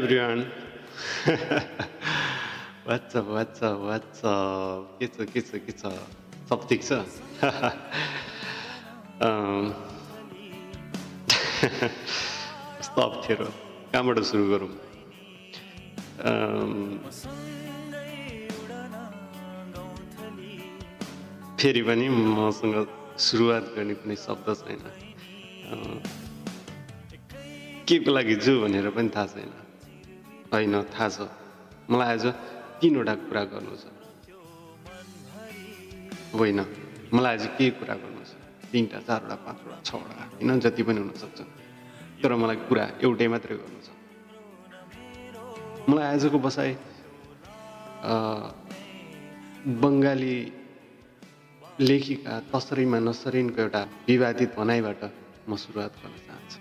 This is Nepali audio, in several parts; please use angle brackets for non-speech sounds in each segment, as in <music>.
Everyone. <laughs> what's up, what's up, what's up? के छ के छ के छ सब ठिक छ कस्तो अप्ठ्यारो कहाँबाट सुरु गरौँ फेरि पनि मसँग सुरुवात गर्ने कुनै शब्द छैन के को लागि जो भनेर पनि थाहा छैन होइन थाहा छ। मलाई आज तिनवटा कुरा गर्नु छ। होइन मलाई आज के कुरा गर्नु छ? तिनवटा चारवटा पाँचवटा छवटा होइन जति पनि हुनसक्छ तर मलाई कुरा एउटै मात्रै गर्नु छ। मलाई आजको बसाइ बङ्गाली लेखिका तसरीमा नसरिनको एउटा विवादित भनाइबाट म सुरुवात गर्न चाहन्छु।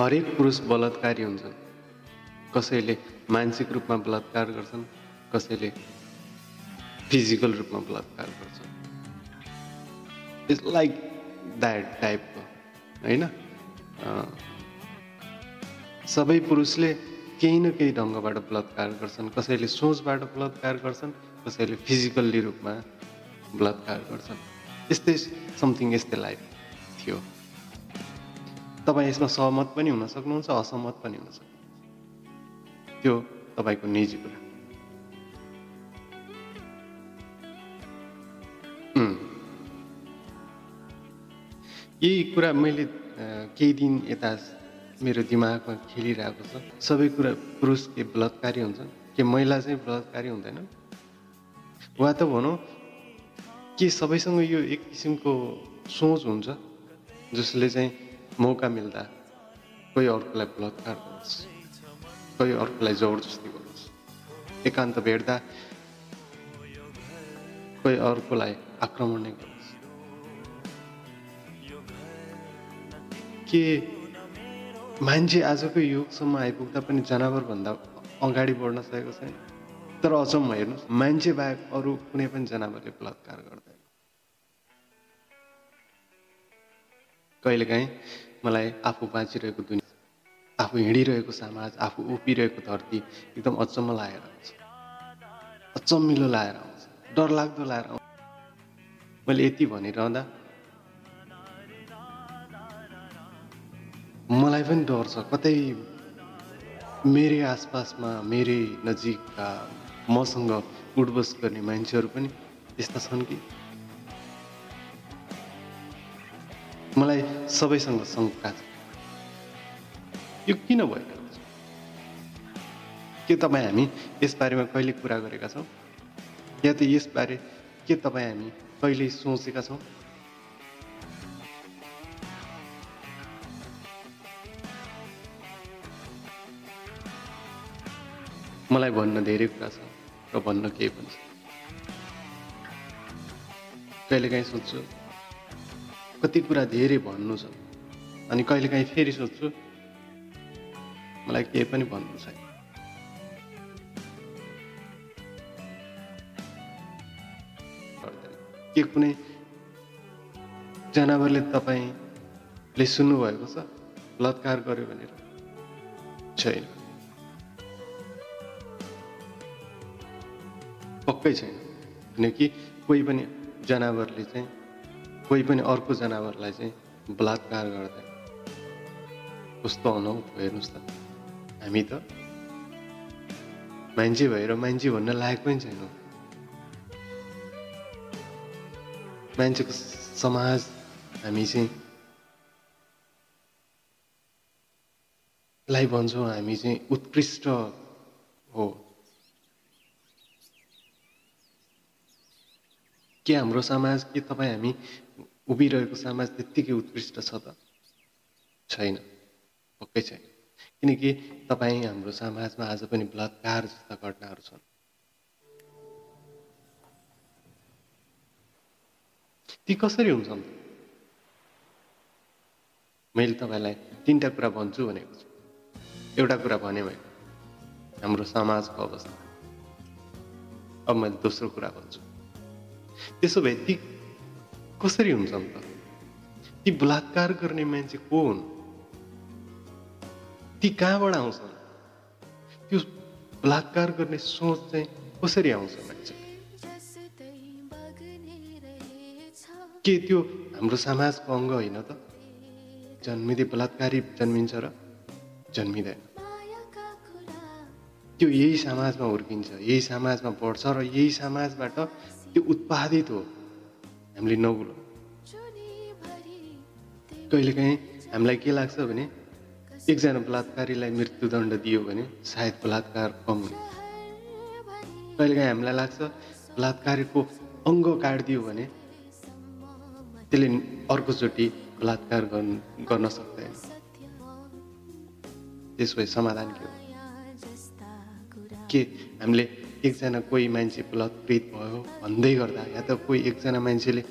हरेक पुरुष बलात्कारी हुन्छन्। कसैले मानसिक रूपमा बलात्कार गर्छन् कसैले फिजिकल रूपमा बलात्कार गर्छन्। इट्स लाइक द्याट टाइपको होइन? सबै पुरुषले केही न केही ढङ्गबाट बलात्कार गर्छन्। कसैले सोचबाट बलात्कार गर्छन् कसैले फिजिकल्ली रूपमा बलात्कार गर्छन्। यस्तै समथिङ यस्तै लाइफ थियो। तपाईँ यसमा सहमत पनि हुन सक्नुहुन्छ असहमत पनि हुन सक्नुहुन्छ। त्यो तपाईँको निजी कुरा. यही कुरा मैले केही दिन यता मेरो दिमागमा खेलिरहेको छ। सबै कुरा पुरुष के बलात्कारी हुन्छन् के महिला चाहिँ बलात्कारी हुँदैन? वा त भनौँ के सबैसँग यो एक किसिमको सोच हुन्छ जसले चाहिँ मौका मिल्दा कोही अर्कोलाई बलात्कार गरोस् कोही अर्कोलाई जबरजस्ती गरोस् एकान्त भेट्दा कोही अर्कोलाई आक्रमण नै गरोस् के मान्छे आजको युगसम्म आइपुग्दा पनि जनावरभन्दा अगाडि बढ्न सकेको छैन तर अचम्म हेर्नुहोस् मान्छे बाहेक अरू कुनै पनि जनावरले बलात्कार गर्दैन कहिलेकाहीँ मलाई आफू बाँचिरहेको दुनियाँ आफू हिँडिरहेको समाज आफू उभिरहेको धरती एकदम अचम्म लागेर आउँछ। अचम्मिलो लागेर आउँछ। डरलाग्दो लागेर आउँछ। मैले यति भनिरहँदा मलाई पनि डर छ। कतै मेरै आसपासमा मेरै नजिकका मसँग उठबस गर्ने मान्छेहरू पनि यस्ता छन् कि मलाई सबैसँग शङ्का छ यो किन छ के तपाईँ हामी यसबारेमा कहिले कुरा गरेका छौँ? या त यसबारे के तपाईँ हामी कहिले सोचेका छौँ? मलाई भन्न धेरै कुरा छ र भन्न केही पनि छ। कहिलेकाहीँ सोध्छु। कति कुरा धेरै भन्नु छ। अनि कहिलेकाहीँ फेरि सोध्छु मलाई केही पनि भन्नु छैन। के कुनै जनावरले तपाईँले सुन्नुभएको छ? बलात्कार गर्यो भनेर? छैन। पक्कै छैन। किनकि कोही पनि जनावरले चाहिँ कोही पनि अर्को जनावरलाई चाहिँ बलात्कार गर्दैन। कस्तो अनौठ हेर्नुहोस् त। हामी त मान्छे भएर मान्छे भन्न लायक पनि छैनौँ। मान्छेको समाज हामी चाहिँ लाई भन्छौँ हामी चाहिँ उत्कृष्ट हो। के हाम्रो समाज के तपाईँ हामी उभिरहेको समाज त्यत्तिकै उत्कृष्ट छ त? छैन। पक्कै छैन। किनकि तपाईँ हाम्रो समाजमा आज पनि बलात्कार जस्ता घटनाहरू छन्। ती कसरी हुन्छन्? मैले तपाईँलाई तिनवटा कुरा भन्छु भनेको छु। एउटा कुरा भने मैले। हाम्रो समाजको अवस्था। अब मैले दोस्रो कुरा भन्छु। त्यसो भए ती कसरी हुन्छन् त? ती बलात्कार गर्ने मान्छे को हुन्? ती कहाँबाट आउँछन्? त्यो बलात्कार गर्ने सोच चाहिँ कसरी आउँछ मान्छे? के त्यो हाम्रो समाजको अङ्ग होइन त? जन्मिँदै बलात्कारी जन्मिन्छ र जन्मिँदैन। त्यो यही समाजमा हुर्किन्छ यही समाजमा बढ्छ र यही समाजबाट त्यो उत्पादित हो। हामीले नगुलो कहिलेकाहीँ हामीलाई के लाग्छ भने एकजना बलात्कारीलाई मृत्युदण्ड दियो भने सायद बलात्कार कम हुने। कहिलेकाहीँ हामीलाई लाग्छ बलात्कारीको अङ्ग काटिदियो भने त्यसले अर्कोचोटि बलात्कार गर्न सक्दैन। त्यस भए समाधान के हो? के हामीले एकजना कोही मान्छे बलात्कृत भयो भन्दै गर्दा या त कोही एकजना मान्छेले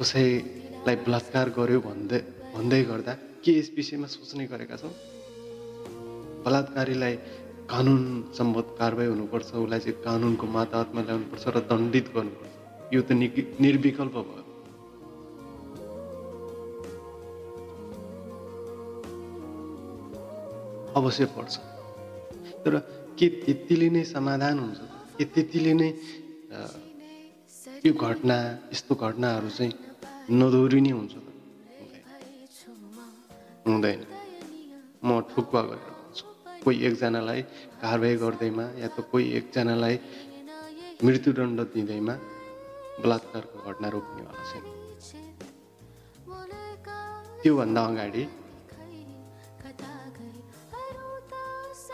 कसैलाई बलात्कार गर्यो भन्दै भन्दै गर्दा के यस विषयमा सोच्ने गरेका छौँ? बलात्कारीलाई कानुन सम्बद्ध कारवाही हुनुपर्छ उसलाई चाहिँ कानुनको माताहतमा ल्याउनुपर्छ र दण्डित गर्नुपर्छ। यो त निर्विकल्प भयो। अवश्य पर्छ। तर के त्यतिले नै समाधान हुन्छ के त्यतिले नै यो घटना यस्तो घटनाहरू चाहिँ नदोहोरिने हुन्छ। हुँदैन। म ठुक्वा गरेर भन्छु। कोही एकजनालाई कारवाही गर्दैमा या त कोही एकजनालाई मृत्युदण्ड दिँदैमा बलात्कारको घटना रोक्नेवाला छैन। त्योभन्दा अगाडि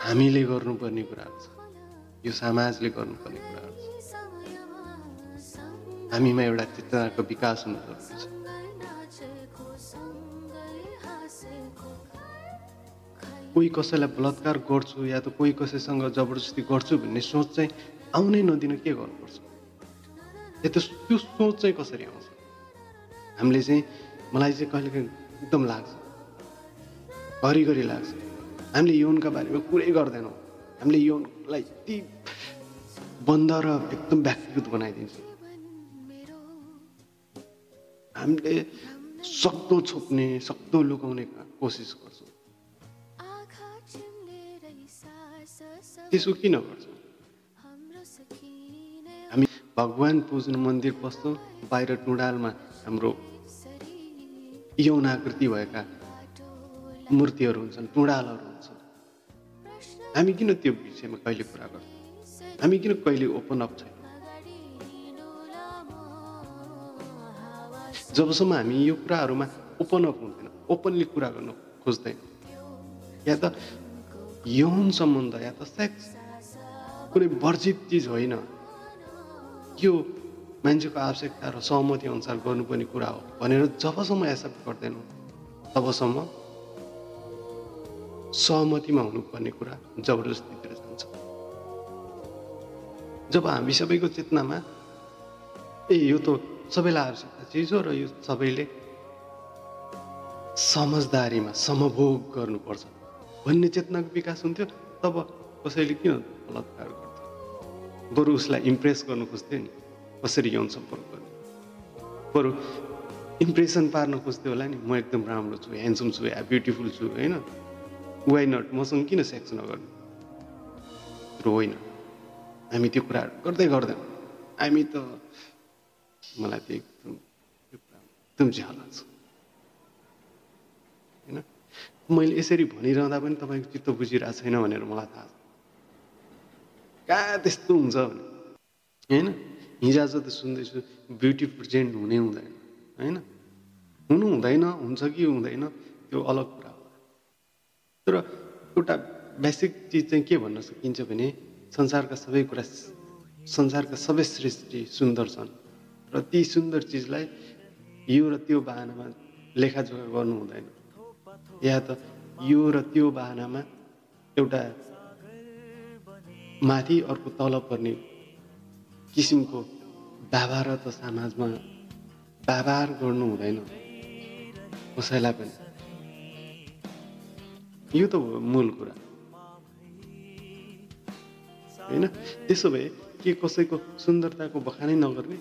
हामीले गर्नुपर्ने कुराहरू छ। यो समाजले गर्नुपर्ने कुराहरू छ। हामीमा एउटा चेतनाको विकास हुनु जरुरी छ। कोही कसैलाई बलात्कार गर्छु या त कोही कसैसँग जबरजस्ती गर्छु भन्ने सोच चाहिँ आउनै नदिनु के गर्नुपर्छ? या त त्यो सोच चाहिँ कसरी आउँछ? हामीले चाहिँ मलाई चाहिँ कहिलेकाहीँ एकदम लाग्छ। घरिघरि लाग्छ। हामीले यौनका बारेमा कुरै गर्दैनौँ। हामीले यौनलाई यति बन्द र एकदम व्यक्तिगत बनाइदिन्छौँ। हामीले सक्दो छोप्ने सक्दो लुकाउने कोसिस गर्छौँ। त्यसो किन गर्छौँ? हामी भगवान् पुज्नु मन्दिर पस्छौँ बाहिर टुँडालमा हाम्रो यौनाकृति भएका मूर्तिहरू हुन्छन् टुँडालहरू हुन्छन्। हामी किन त्यो विषयमा कहिले कुरा गर्छौँ? हामी किन कहिले ओपन अप छैन? जबसम्म हामी यो कुराहरूमा ओपन अप हुँदैन ओपनली कुरा गर्न खोज्दैन या त यौन सम्बन्ध या त सेक्स कुनै वर्जित चिज होइन यो मान्छेको आवश्यकता र सहमति अनुसार गर्नुपर्ने कुरा हो भनेर जबसम्म एक्सेप्ट गर्दैनौँ तबसम्म सहमतिमा हुनुपर्ने कुरा जबरजस्तीतिर जान्छ। जब हामी सबैको चेतनामा ए यो त सबैलाई आवश्यकता चिज हो र यो सबैले समझदारीमा समभोग गर्नुपर्छ भन्ने चेतनाको विकास हुन्थ्यो तब कसैले किन बलात्कार गर्थ्यो बरु उसलाई इम्प्रेस गर्नु खोज्थ्यो नि कसरी यौन सम्पर्क गर्ने? बरु इम्प्रेसन पार्न खोज्थ्यो होला नि म एकदम राम्रो छु ह्यान्डसम छु ब्युटिफुल छु होइन? वाइ नट मसँग किन सेक्स नगर्नु तर होइन हामी त्यो कुराहरू गर्दै गर्दैनौँ हामी त मलाई त एकदम एकदम झ्याउ लाग्छ होइन मैले यसरी भनिरहँदा पनि तपाईँको चित्त बुझिरहेको छैन भनेर मलाई थाहा छ कहाँ त्यस्तो हुन्छ भने होइन हिजोआज त सुन्दैछु ब्युटी प्रेजेन्ट हुने हुँदैन होइन हुनु हुँदैन हुन्छ कि हुँदैन त्यो अलग कुरा तर एउटा बेसिक चिज चाहिँ के भन्न सकिन्छ भने संसारका सबै कुरा संसारका सबै सृष्टि सुन्दर छन्। र ती सुन्दर चिजलाई यो र त्यो बाहनामा लेखाजोखा गर्नु हुँदैन। या त यो र त्यो बाहनामा एउटा माथि अर्को तल पर्ने किसिमको व्यवहार त समाजमा व्यवहार गर्नु हुँदैन। कसैलाई पनि। यो त मूल कुरा। होइन? त्यसो भए के कसैको सुन्दरताको बखानै नगर्ने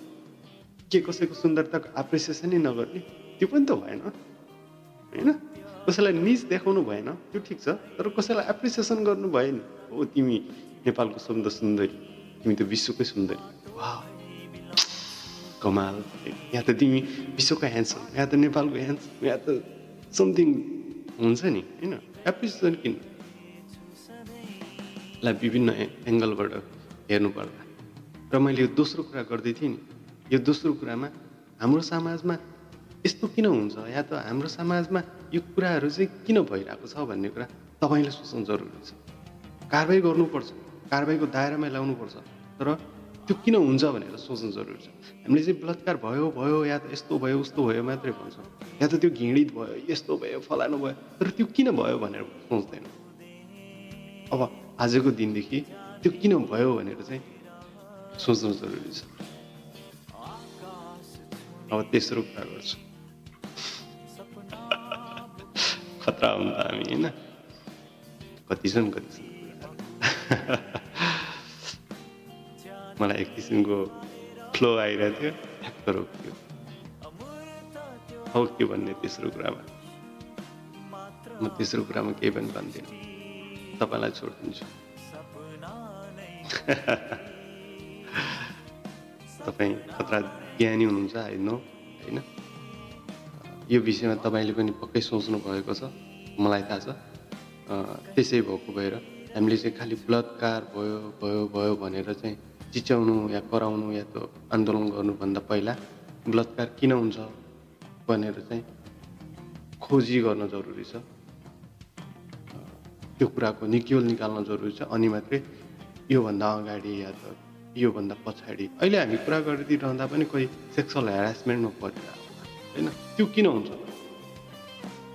के कसैको सुन्दरताको एप्रिसिएसनै नगर्ने त्यो पनि त भएन। होइन? कसैलाई निज देखाउनु भएन त्यो ठिक छ तर कसैलाई एप्रिसिएसन गर्नु भयो नि हो तिमी नेपालको सबभन्दा सुन्दरी तिमी त विश्वकै सुन्दरी। कमाल। यहाँ त तिमी विश्वको ह्यान्डसम यहाँ त नेपालको ह्यान्डसम यहाँ त समथिङ हुन्छ नि? होइन एप्रिसिएसन किन? लाई विभिन्न एङ्गलबाट हेर्नुपर्दा र मैले यो दोस्रो कुरा गर्दै थिएँ नि। यो दोस्रो कुरामा हाम्रो समाजमा यस्तो किन हुन्छ? या त हाम्रो समाजमा यो कुराहरू चाहिँ किन भइरहेको छ भन्ने कुरा तपाईँले सोच्नु जरुरी छ। कारवाही गर्नुपर्छ। कारवाहीको दायरामा ल्याउनुपर्छ तर त्यो किन हुन्छ भनेर सोच्नु जरुरी छ। हामीले चाहिँ बलात्कार भयो भयो या त यस्तो भयो उस्तो भयो मात्रै भन्छौँ। या त त्यो घिडित भयो यस्तो भयो फलानु भयो तर त्यो किन भयो भनेर सोच्दैन। अब आजको दिनदेखि त्यो किन भयो भनेर चाहिँ सोच्नु जरुरी छ। अब तेस्रो कुरा गर्छु। <laughs> खतरा हुन्छ हामी होइन? कति छन् कति छन्? <laughs> मलाई एक किसिमको फ्लो आइरहेको थियो। ठ्याक्क रोक्यो। हो के भन्ने तेस्रो कुरामा? म तेस्रो कुरामा केही पनि भन्दिनँ। तपाईँलाई छोडिदिन्छु। <laughs> तपाईँ खतरा ज्ञानी हुनुहुन्छ नो होइन? यो विषयमा तपाईँले पनि पक्कै सोच्नु भएको छ मलाई थाहा छ। त्यसै भएको भएर हामीले चाहिँ खालि बलात्कार भयो भयो भयो भनेर चाहिँ चिच्याउनु या कराउनु या त आन्दोलन गर्नुभन्दा पहिला बलात्कार किन हुन्छ भनेर चाहिँ खोजी गर्न जरुरी छ। त्यो कुराको निक्योल निकाल्न जरुरी छ। अनि मात्रै योभन्दा अगाडि या त योभन्दा पछाडि। अहिले हामी कुरा गरिदिइरहँदा पनि कोही सेक्सुअल हेरासमेन्टमा परिरहेको होइन त्यो किन हुन्छ?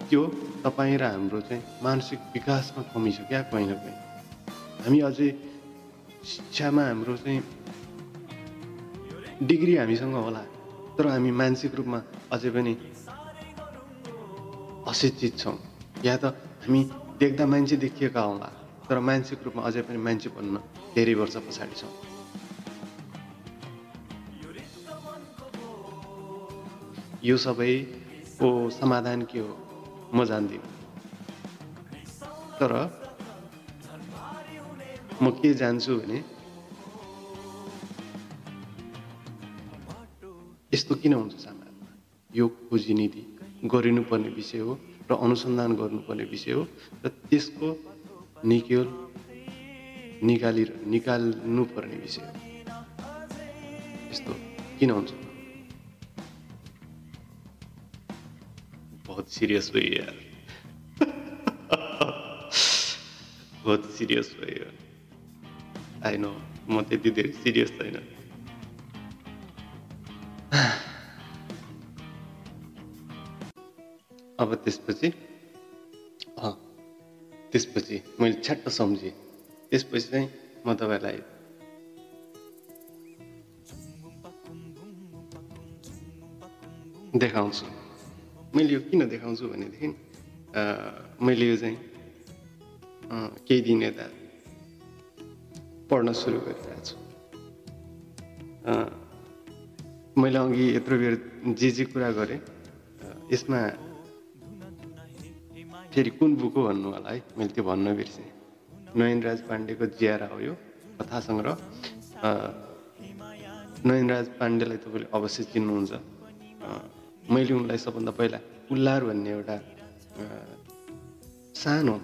त्यो तपाईँ र हाम्रो चाहिँ मानसिक विकासमा कमी छ क्या कहीँ न कहीँ। हामी अझै शिक्षामा हाम्रो चाहिँ डिग्री हामीसँग होला तर हामी मानसिक रूपमा अझै पनि अशिक्षित छौँ या त हामी देख्दा मान्छे देखिएका होला तर मानसिक रूपमा अझै पनि मान्छे बन्न धेरै वर्ष पछाडि छौँ यो सबैको समाधान के हो म जान्दिनँ तर म के जान्छु भने यस्तो किन हुन्छ समाजमा यो खोजी नीति गरिनुपर्ने विषय हो र अनुसन्धान गर्नुपर्ने विषय हो र त्यसको निकालि निकाल्नु पर्ने विषय हो। यस्तो किन हुन्छ? बहुत सिरियस भयो यार। <laughs> बहुत सिरियस भयो आई नो म त्यति धेरै सिरियस छैन। अब त्यसपछि? त्यसपछि मैले छ्याट्ट सम्झेँ। त्यसपछि चाहिँ म तपाईँलाई देखाउँछु। मैले यो किन देखाउँछु भनेदेखि मैले यो चाहिँ केही दिन यता पढ्न सुरु गरिरहेको छु। मैले अघि यत्रो बेर जे जे कुरा गरेँ यसमा फेरि कुन बुक हो भन्नु होला है मैले त्यो भन्न बिर्सेँ। नयनराज पाण्डेको ज्यारा हो यो कथा सङ्ग्रह। नयनराज पाण्डेलाई तपाईँले अवश्य चिन्नुहुन्छ। मैले उनलाई सबभन्दा पहिला उल्लार भन्ने एउटा सानो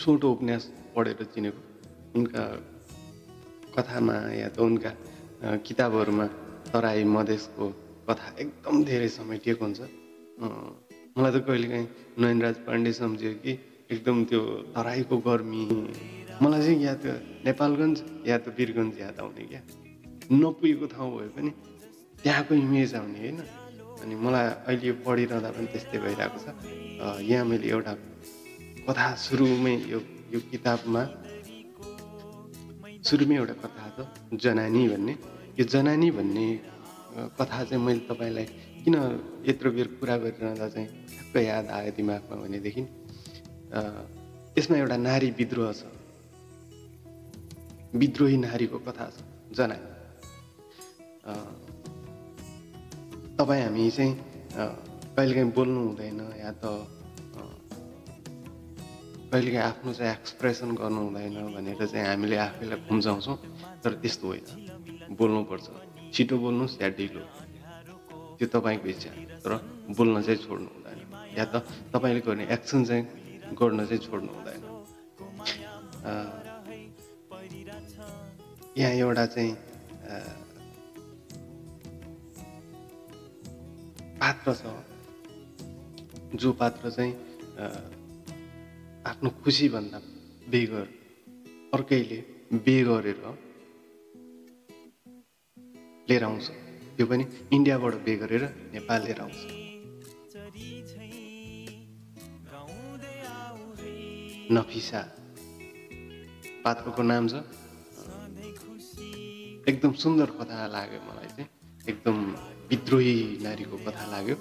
छोटो उपन्यास पढेर चिनेको उनका कथामा या त उनका किताबहरूमा तराई मधेसको कथा एकदम धेरै समेटिएको हुन्छ। मलाई त कहिलेकाहीँ नयनराज पाण्डे सम्झ्यो कि एकदम त्यो तराईको गर्मी। मलाई चाहिँ या त नेपालगञ्ज या त वीरगञ्ज याद आउने क्या। नपुगेको ठाउँ भए पनि त्यहाँको इमेज आउने होइन। अनि मलाई अहिले पढिरहँदा पनि त्यस्तै भइरहेको छ। यहाँ मैले एउटा कथा सुरुमै यो यो किताबमा सुरुमै एउटा कथा छ जनानी भन्ने। यो जनानी भन्ने कथा चाहिँ मैले तपाईँलाई किन यत्रो बेर कुरा गरिरहँदा चाहिँ ठ्याक्क याद आयो दिमागमा भनेदेखि यसमा एउटा नारी विद्रोह छ। विद्रोही नारीको कथा छ जनानी। तपाईँ हामी चाहिँ कहिलेकाहीँ बोल्नु हुँदैन या त कहिलेकाहीँ आफ्नो चाहिँ एक्सप्रेसन गर्नु हुँदैन भनेर चाहिँ हामीले आफैलाई खुम्चाउँछौँ तर त्यस्तो होइन। बोल्नुपर्छ। छिटो बोल्नुहोस् या ढिलो। त्यो तपाईँको इच्छा तर बोल्न चाहिँ छोड्नु हुँदैन। या त तपाईँले गर्ने एक्सन चाहिँ गर्न चाहिँ छोड्नु हुँदैन। यहाँ एउटा चाहिँ पात्र छ। जो पात्र चाहिँ आफ्नो खुसीभन्दा बेगर अर्कैले बे गरेर लिएर आउँछ। त्यो पनि इन्डियाबाट बे गरेर नेपाल लिएर आउँछ। नफिसा पात्रको नाम छ। एकदम सुन्दर कथा लाग्यो मलाई चाहिँ। एकदम विद्रोही नारीको कथा लाग्यो।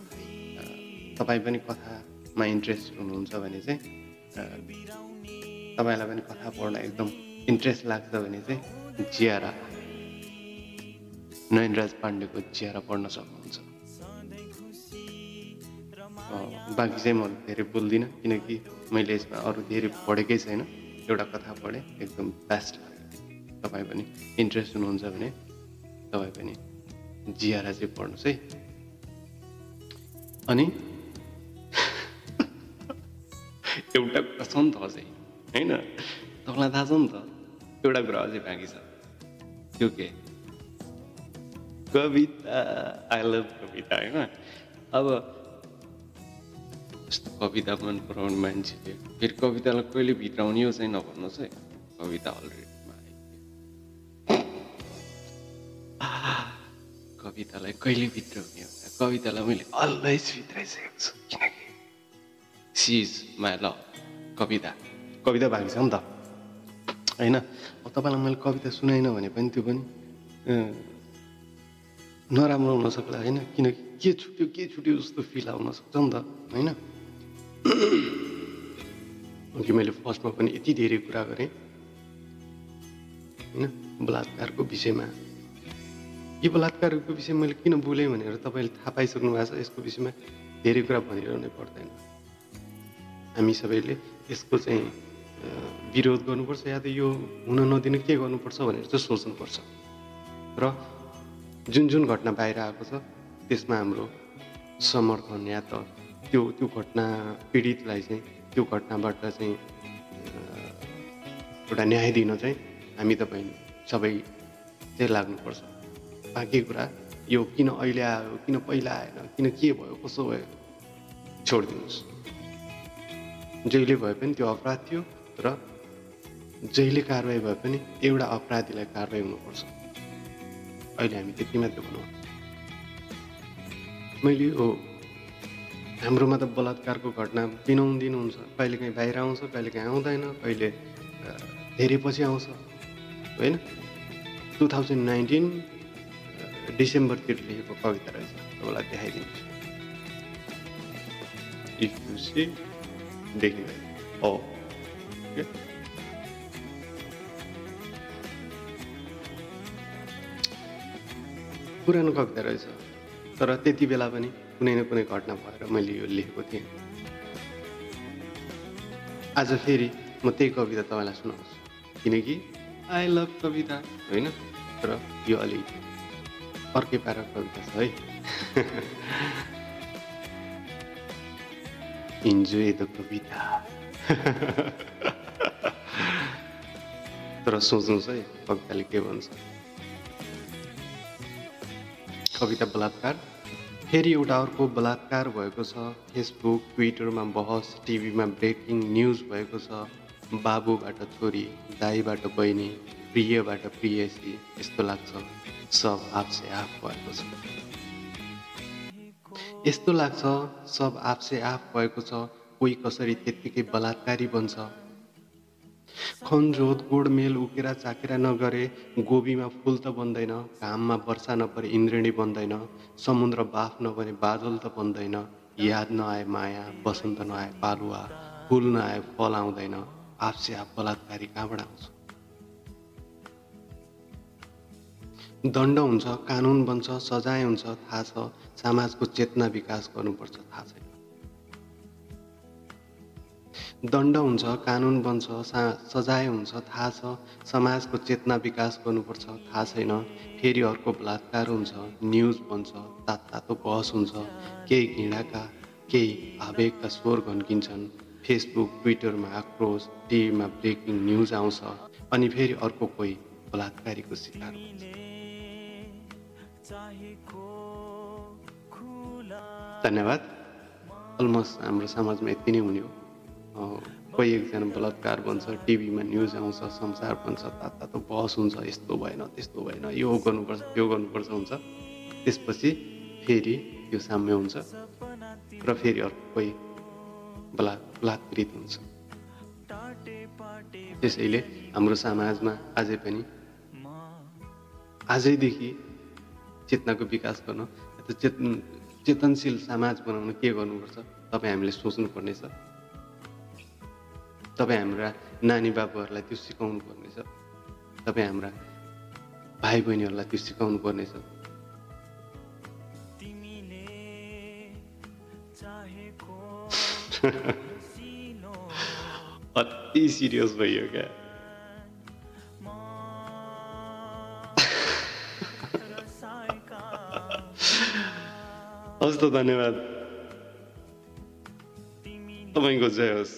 तपाईँ पनि कथामा इन्ट्रेस्ट हुनुहुन्छ भने चाहिँ तपाईँलाई पनि कथा पढ्न एकदम इन्ट्रेस्ट लाग्छ भने चाहिँ जियारा नयनराज पाण्डेको जियारा पढ्न सक्नुहुन्छ। बाँकी चाहिँ म धेरै बोल्दिनँ किनकि मैले यसमा अरू धेरै पढेकै छैन। एउटा कथा पढेँ एकदम बेस्ट लाग्यो। तपाईँ पनि इन्ट्रेस्ट हुनुहुन्छ भने तपाईँ पनि जियारा चाहिँ पढ्नुहोस् है। अनि एउटा कुरा छ नि त अझै होइन? तपाईँलाई थाहा छ नि त एउटा कुरा अझै बाँकी छ। त्यो के? कविता आई लभ कविता होइन? अब यस्तो कविता मन पराउने मान्छेले फेरि कवितालाई कहिले भित्राउने हो चाहिँ नभन्नुहोस् है कविता अलरेडी कवितालाई कहिले भित्राउने हो? कवितालाई मैले अलवेज भित्राइसकेको छु। किनकि सिज माई लभ कविता कविता भएको छ नि त होइन तपाईँलाई मैले कविता सुनाइनँ भने पनि त्यो पनि नराम्रो हुनसक्ला होइन किनकि के छुट्यो के छुट्यो जस्तो फिल आउन सक्छ नि त होइन कि मैले फर्स्टमा पनि यति धेरै कुरा गरेँ होइन बलात्कारको विषयमा यो बलात्कारको विषय मैले किन बोलेँ भनेर तपाईँले थाहा पाइसक्नु भएको छ यसको विषयमा धेरै कुरा भनिरहनै पर्दैन हामी सबैले यसको चाहिँ विरोध गर्नुपर्छ या त यो हुन नदिनु के गर्नुपर्छ भनेर चाहिँ सोच्नुपर्छ। र जुन जुन घटना बाहिर आएको छ त्यसमा हाम्रो समर्थन या त त्यो त्यो घटना पीडितलाई चाहिँ त्यो घटनाबाट चाहिँ एउटा न्याय दिन चाहिँ हामी तपाईँ सबै चाहिँ लाग्नुपर्छ। बाँकी कुरा यो किन अहिले आयो किन पहिला आएन किन के भयो कसो भयो छोडिदिनुहोस्। जहिले भए पनि त्यो अपराध थियो र जहिले कारवाही भए पनि एउटा अपराधीलाई कारवाही हुनुपर्छ। अहिले हामी त्यति मात्रै भनौँ। मैले हो हाम्रोमा त बलात्कारको घटना दिनौँ दिन हुन्छ कहिलेकाहीँ बाहिर आउँछ कहिलेकाहीँ आउँदैन कहिले धेरै पछि आउँछ होइन? टु थाउजन्ड नाइन्टिन डिसेम्बरतिर लेखेको कविता रहेछ। तपाईँलाई देखाइदिन्छु। इफ यु सी देखिँदैन हो पुरानो कविता रहेछ। तर त्यति बेला पनि कुनै न कुनै घटना भएर मैले यो लेखेको थिएँ। आज फेरि म त्यही कविता तपाईँलाई सुनाउँछु। किनकि आई लभ कविता होइन? तर यो अलिक अर्कै पारा कविता छ है। <laughs> इन्जोय द कविता तर सोच्नुहोस् है कविताले के भन्छ कविता बलात्कार फेरि एउटा अर्को बलात्कार भएको छ फेसबुक ट्विटरमा बहस टिभीमा ब्रेकिङ न्युज भएको छ बाबुबाट छोरी दाईबाट बहिनी प्रियबाट प्रियसी यस्तो लाग्छ सब आफसे आफ भएको छ यस्तो लाग्छ सब आफसे आफ भएको छ कोही कसरी त्यत्तिकै बलात्कारी बन्छ। खनजोत गोडमेल उकेरा चाकेरा नगरे गोबीमा फुल त बन्दैन घाममा वर्षा नपरे इन्द्रिणी बन्दैन समुद्र बाफ नभने बादल त बन्दैन याद नआए माया बसन्त नआए पालुवा फुल नआए फल आउँदैन आफसे आफ बलात्कारी कहाँबाट आउँछ? दण्ड हुन्छ कानुन बन्छ सजाय हुन्छ थाहा छ। समाजको चेतना विकास गर्नुपर्छ थाहा छैन। दण्ड हुन्छ कानुन बन्छ सा सजाय हुन्छ थाहा छ। समाजको चेतना विकास गर्नुपर्छ थाहा छैन। फेरि अर्को बलात्कार हुन्छ न्युज बन्छ तात तातो बहस हुन्छ। केही घृणाका केही आवेगका स्वर घन्किन्छन्। फेसबुक ट्विटरमा आक्रोश टिभीमा ब्रेकिङ न्युज आउँछ। अनि फेरि अर्को कोही बलात्कारीको शिकार हुन्छ। धन्यवाद। अलमोस्ट हाम्रो समाजमा यति नै हुने हो। कोही एकजना बलात्कार बन्छ टिभीमा न्युज आउँछ संसार बन्छ तात तातो बहस हुन्छ यस्तो भएन त्यस्तो भएन यो गर्नुपर्छ त्यो गर्नुपर्छ हुन्छ। त्यसपछि फेरि त्यो साम्य हुन्छ र फेरि अर्को कोही बला बलात्कृत हुन्छ। त्यसैले हाम्रो समाजमा अझै पनि आजैदेखि चेतनाको विकास गर्न चेतन चेतनशील समाज बनाउन के गर्नुपर्छ? तपाईँ हामीले सोच्नुपर्नेछ तपाईँ हाम्रा नानी बाबुहरूलाई त्यो सिकाउनु पर्नेछ तपाईँ हाम्रा भाइ बहिनीहरूलाई त्यो सिकाउनु पर्नेछ <laughs> अति सिरियस भइयो क्या। हस् त धन्यवाद तपाईँको जय होस्